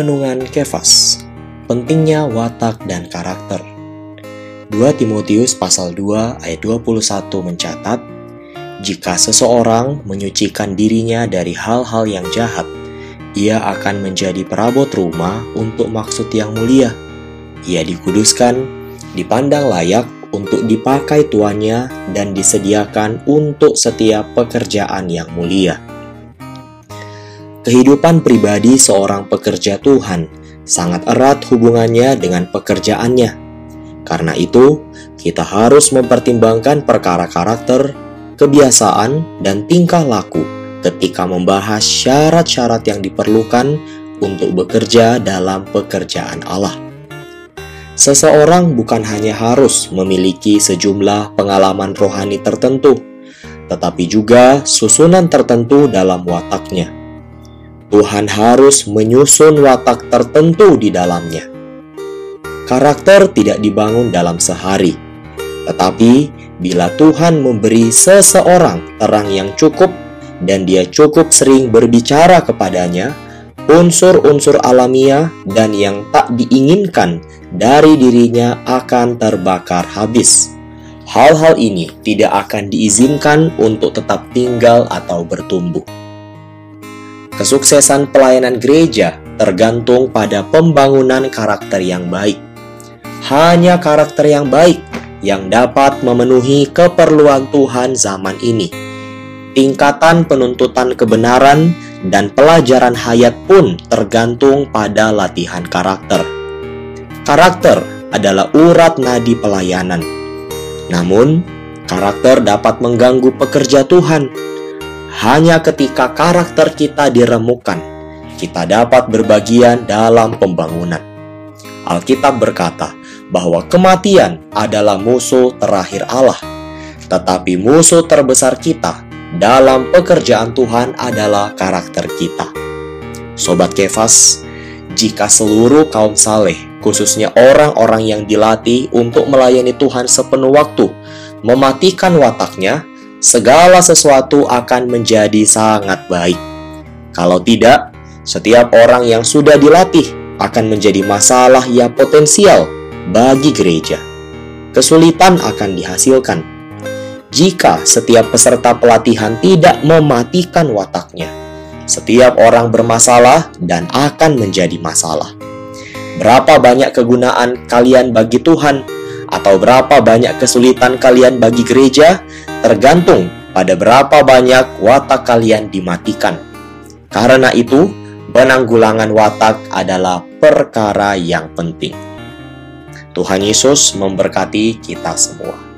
Renungan Kefas. Pentingnya watak dan karakter. 2 Timotius pasal 2 ayat 21 mencatat Jika seseorang menyucikan dirinya dari hal-hal yang jahat Ia akan menjadi perabot rumah untuk maksud yang mulia. Ia dikuduskan, dipandang layak untuk dipakai tuannya dan disediakan untuk setiap pekerjaan yang mulia Kehidupan pribadi seorang pekerja Tuhan sangat erat hubungannya dengan pekerjaannya. Karena itu, kita harus mempertimbangkan perkara karakter, kebiasaan, dan tingkah laku ketika membahas syarat-syarat yang diperlukan untuk bekerja dalam pekerjaan Allah. Seseorang bukan hanya harus memiliki sejumlah pengalaman rohani tertentu, tetapi juga susunan tertentu dalam wataknya Tuhan harus menyusun watak tertentu di dalamnya. Karakter tidak dibangun dalam sehari, tetapi bila Tuhan memberi seseorang terang yang cukup dan dia cukup sering berbicara kepadanya, unsur-unsur alamiah dan yang tak diinginkan dari dirinya akan terbakar habis. Hal-hal ini tidak akan diizinkan untuk tetap tinggal atau bertumbuh. Kesuksesan pelayanan gereja tergantung pada pembangunan karakter yang baik. Hanya karakter yang baik yang dapat memenuhi keperluan Tuhan zaman ini. Tingkatan penuntutan kebenaran dan pelajaran hayat pun tergantung pada latihan karakter. Karakter adalah urat nadi pelayanan. Namun, karakter dapat mengganggu pekerja Tuhan hanya ketika karakter kita diremukkan, kita dapat berbagian dalam pembangunan. Alkitab berkata bahwa kematian adalah musuh terakhir Allah, tetapi musuh terbesar kita dalam pekerjaan Tuhan adalah karakter kita. Sobat Kefas, jika seluruh kaum saleh, khususnya orang-orang yang dilatih untuk melayani Tuhan sepenuh waktu, mematikan wataknya, segala sesuatu akan menjadi sangat baik. Kalau tidak, setiap orang yang sudah dilatih akan menjadi masalah yang potensial bagi gereja. Kesulitan akan dihasilkan jika setiap peserta pelatihan tidak mematikan wataknya. Setiap orang bermasalah dan akan menjadi masalah. Berapa banyak kegunaan kalian bagi Tuhan, atau berapa banyak kesulitan kalian bagi gereja, tergantung pada berapa banyak watak kalian dimatikan. Karena itu, penanggulangan watak adalah perkara yang penting. Tuhan Yesus memberkati kita semua.